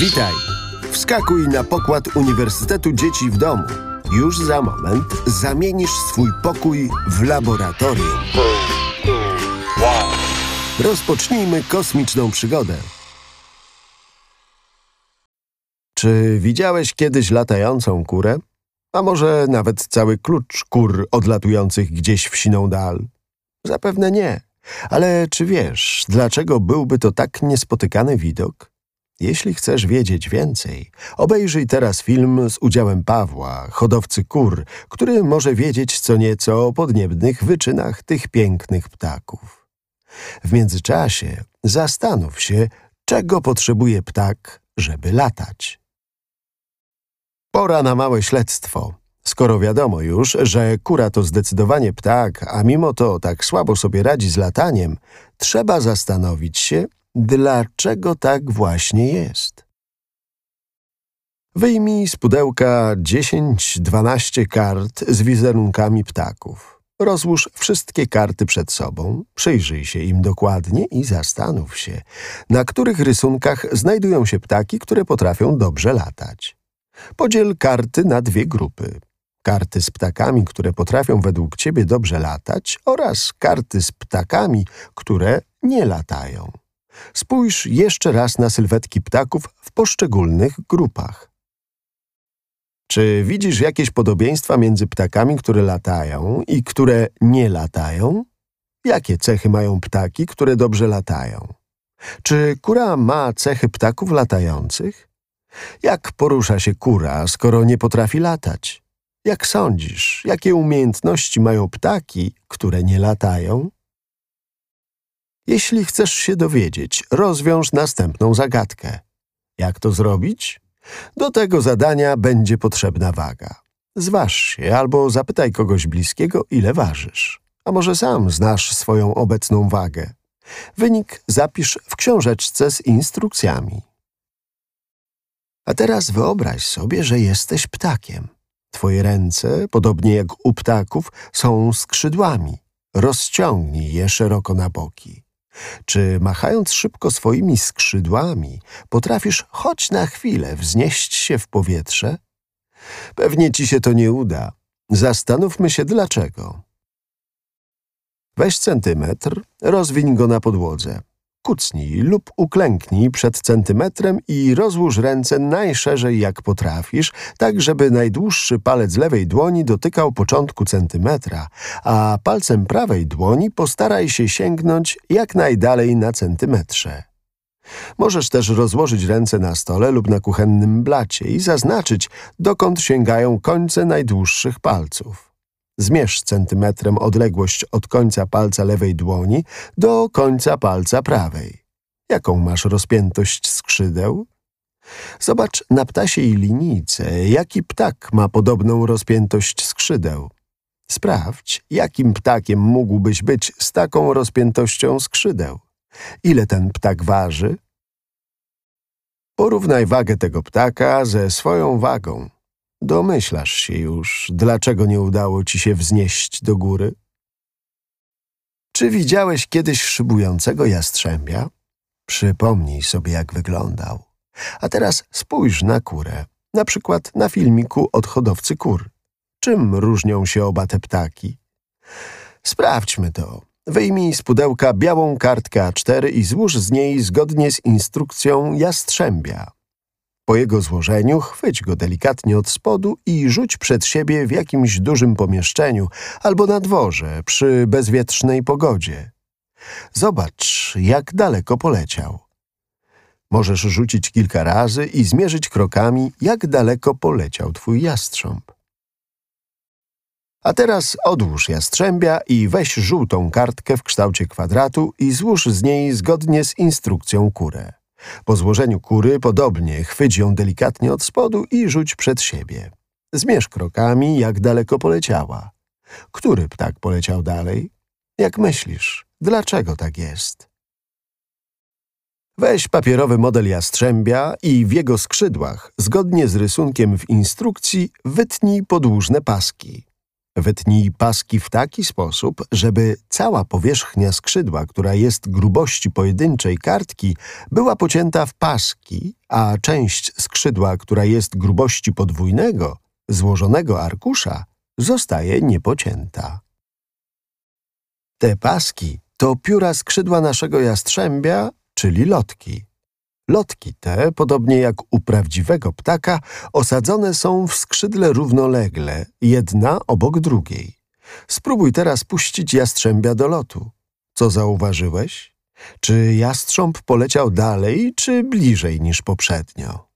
Witaj! Wskakuj na pokład Uniwersytetu Dzieci w Domu. Już za moment zamienisz swój pokój w laboratorium. Rozpocznijmy kosmiczną przygodę. Czy widziałeś kiedyś latającą kurę? A może nawet cały klucz kur odlatujących gdzieś w siną dal? Zapewne nie. Ale czy wiesz, dlaczego byłby to tak niespotykany widok? Jeśli chcesz wiedzieć więcej, obejrzyj teraz film z udziałem Pawła, hodowcy kur, który może wiedzieć co nieco o podniebnych wyczynach tych pięknych ptaków. W międzyczasie zastanów się, czego potrzebuje ptak, żeby latać. Pora na małe śledztwo. Skoro wiadomo już, że kura to zdecydowanie ptak, a mimo to tak słabo sobie radzi z lataniem, trzeba zastanowić się, dlaczego tak właśnie jest. Wyjmij z pudełka 10-12 kart z wizerunkami ptaków. Rozłóż wszystkie karty przed sobą, przyjrzyj się im dokładnie i zastanów się, na których rysunkach znajdują się ptaki, które potrafią dobrze latać. Podziel karty na dwie grupy. Karty z ptakami, które potrafią według ciebie dobrze latać oraz karty z ptakami, które nie latają. Spójrz jeszcze raz na sylwetki ptaków w poszczególnych grupach. Czy widzisz jakieś podobieństwa między ptakami, które latają i które nie latają? Jakie cechy mają ptaki, które dobrze latają? Czy kura ma cechy ptaków latających? Jak porusza się kura, skoro nie potrafi latać? Jak sądzisz, jakie umiejętności mają ptaki, które nie latają? Jeśli chcesz się dowiedzieć, rozwiąż następną zagadkę. Jak to zrobić? Do tego zadania będzie potrzebna waga. Zważ się albo zapytaj kogoś bliskiego, ile ważysz. A może sam znasz swoją obecną wagę. Wynik zapisz w książeczce z instrukcjami. A teraz wyobraź sobie, że jesteś ptakiem. Twoje ręce, podobnie jak u ptaków, są skrzydłami. Rozciągnij je szeroko na boki. Czy machając szybko swoimi skrzydłami, potrafisz choć na chwilę wznieść się w powietrze? Pewnie ci się to nie uda. Zastanówmy się dlaczego. Weź centymetr, rozwiń go na podłodze. Kucnij lub uklęknij przed centymetrem i rozłóż ręce najszerzej jak potrafisz, tak żeby najdłuższy palec lewej dłoni dotykał początku centymetra, a palcem prawej dłoni postaraj się sięgnąć jak najdalej na centymetrze. Możesz też rozłożyć ręce na stole lub na kuchennym blacie i zaznaczyć, dokąd sięgają końce najdłuższych palców. Zmierz centymetrem odległość od końca palca lewej dłoni do końca palca prawej. Jaką masz rozpiętość skrzydeł? Zobacz na ptasiej linijce, jaki ptak ma podobną rozpiętość skrzydeł. Sprawdź, jakim ptakiem mógłbyś być z taką rozpiętością skrzydeł. Ile ten ptak waży? Porównaj wagę tego ptaka ze swoją wagą. Domyślasz się już, dlaczego nie udało ci się wznieść do góry? Czy widziałeś kiedyś szybującego jastrzębia? Przypomnij sobie, jak wyglądał. A teraz spójrz na kurę, na przykład na filmiku od hodowcy kur. Czym różnią się oba te ptaki? Sprawdźmy to. Wyjmij z pudełka białą kartkę A4 i złóż z niej zgodnie z instrukcją jastrzębia. Po jego złożeniu chwyć go delikatnie od spodu i rzuć przed siebie w jakimś dużym pomieszczeniu albo na dworze przy bezwietrznej pogodzie. Zobacz, jak daleko poleciał. Możesz rzucić kilka razy i zmierzyć krokami, jak daleko poleciał twój jastrząb. A teraz odłóż jastrzębia i weź żółtą kartkę w kształcie kwadratu i złóż z niej zgodnie z instrukcją kurę. Po złożeniu kury podobnie chwyć ją delikatnie od spodu i rzuć przed siebie. Zmierz krokami, jak daleko poleciała. Który ptak poleciał dalej? Jak myślisz, dlaczego tak jest? Weź papierowy model jastrzębia i w jego skrzydłach, zgodnie z rysunkiem w instrukcji, wytnij podłużne paski. Wytnij paski w taki sposób, żeby cała powierzchnia skrzydła, która jest grubości pojedynczej kartki, była pocięta w paski, a część skrzydła, która jest grubości podwójnego, złożonego arkusza, zostaje niepocięta. Te paski to pióra skrzydła naszego jastrzębia, czyli lotki. Lotki te, podobnie jak u prawdziwego ptaka, osadzone są w skrzydle równolegle, jedna obok drugiej. Spróbuj teraz puścić jastrzębia do lotu. Co zauważyłeś? Czy jastrząb poleciał dalej, czy bliżej niż poprzednio?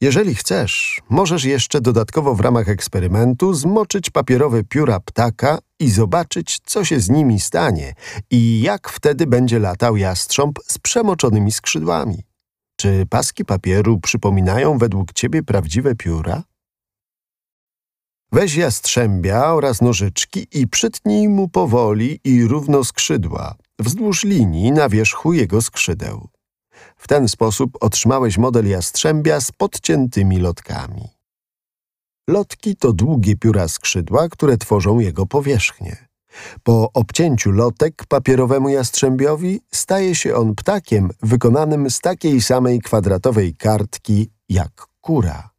Jeżeli chcesz, możesz jeszcze dodatkowo w ramach eksperymentu zmoczyć papierowe pióra ptaka i zobaczyć, co się z nimi stanie i jak wtedy będzie latał jastrząb z przemoczonymi skrzydłami. Czy paski papieru przypominają według ciebie prawdziwe pióra? Weź jastrzębia oraz nożyczki i przytnij mu powoli i równo skrzydła, wzdłuż linii na wierzchu jego skrzydeł. W ten sposób otrzymałeś model jastrzębia z podciętymi lotkami. Lotki to długie pióra skrzydła, które tworzą jego powierzchnię. Po obcięciu lotek papierowemu jastrzębiowi staje się on ptakiem wykonanym z takiej samej kwadratowej kartki jak kura.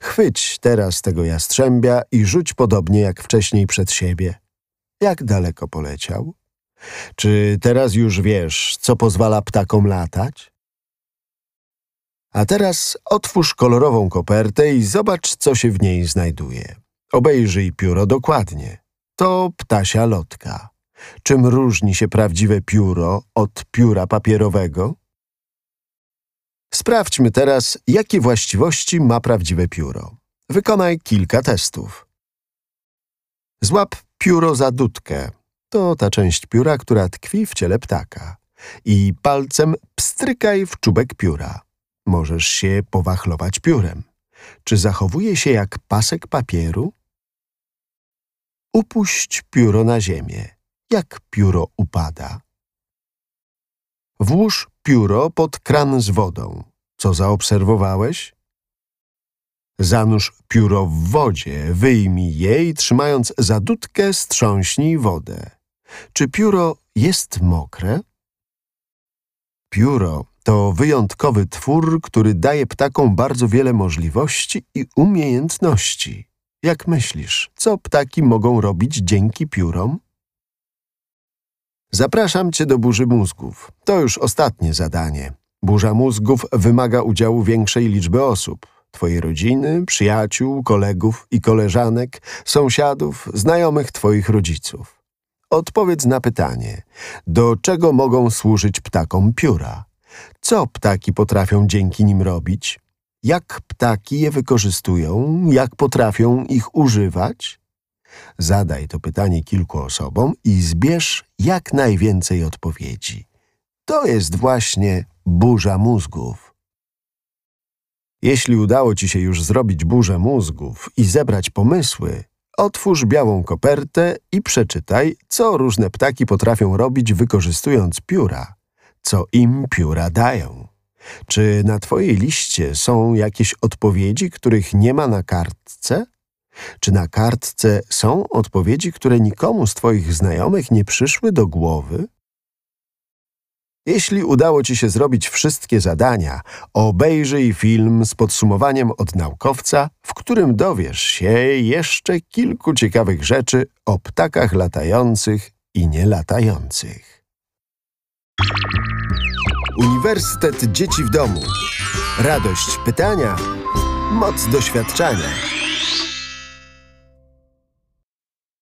Chwyć teraz tego jastrzębia i rzuć podobnie jak wcześniej przed siebie. Jak daleko poleciał? Czy teraz już wiesz, co pozwala ptakom latać? A teraz otwórz kolorową kopertę i zobacz, co się w niej znajduje. Obejrzyj pióro dokładnie. To ptasia lotka. Czym różni się prawdziwe pióro od pióra papierowego? Sprawdźmy teraz, jakie właściwości ma prawdziwe pióro. Wykonaj kilka testów. Złap pióro za dudkę. To ta część pióra, która tkwi w ciele ptaka. I palcem pstrykaj w czubek pióra. Możesz się powachlować piórem. Czy zachowuje się jak pasek papieru? Upuść pióro na ziemię. Jak pióro upada? Włóż pióro pod kran z wodą. Co zaobserwowałeś? Zanurz pióro w wodzie, wyjmij je i trzymając za dudkę strząśnij wodę. Czy pióro jest mokre? Pióro to wyjątkowy twór, który daje ptakom bardzo wiele możliwości i umiejętności. Jak myślisz, co ptaki mogą robić dzięki piórom? Zapraszam cię do burzy mózgów. To już ostatnie zadanie. Burza mózgów wymaga udziału większej liczby osób. Twojej rodziny, przyjaciół, kolegów i koleżanek, sąsiadów, znajomych twoich rodziców. Odpowiedz na pytanie, do czego mogą służyć ptakom pióra? Co ptaki potrafią dzięki nim robić? Jak ptaki je wykorzystują? Jak potrafią ich używać? Zadaj to pytanie kilku osobom i zbierz jak najwięcej odpowiedzi. To jest właśnie burza mózgów. Jeśli udało ci się już zrobić burzę mózgów i zebrać pomysły, otwórz białą kopertę i przeczytaj, co różne ptaki potrafią robić wykorzystując pióra co im pióra dają. Czy na twojej liście są jakieś odpowiedzi, których nie ma na kartce? Czy na kartce są odpowiedzi, które nikomu z twoich znajomych nie przyszły do głowy? Jeśli udało ci się zrobić wszystkie zadania, obejrzyj film z podsumowaniem od naukowca, w którym dowiesz się jeszcze kilku ciekawych rzeczy o ptakach latających i nielatających. Uniwersytet Dzieci w Domu. Radość pytania, moc doświadczania.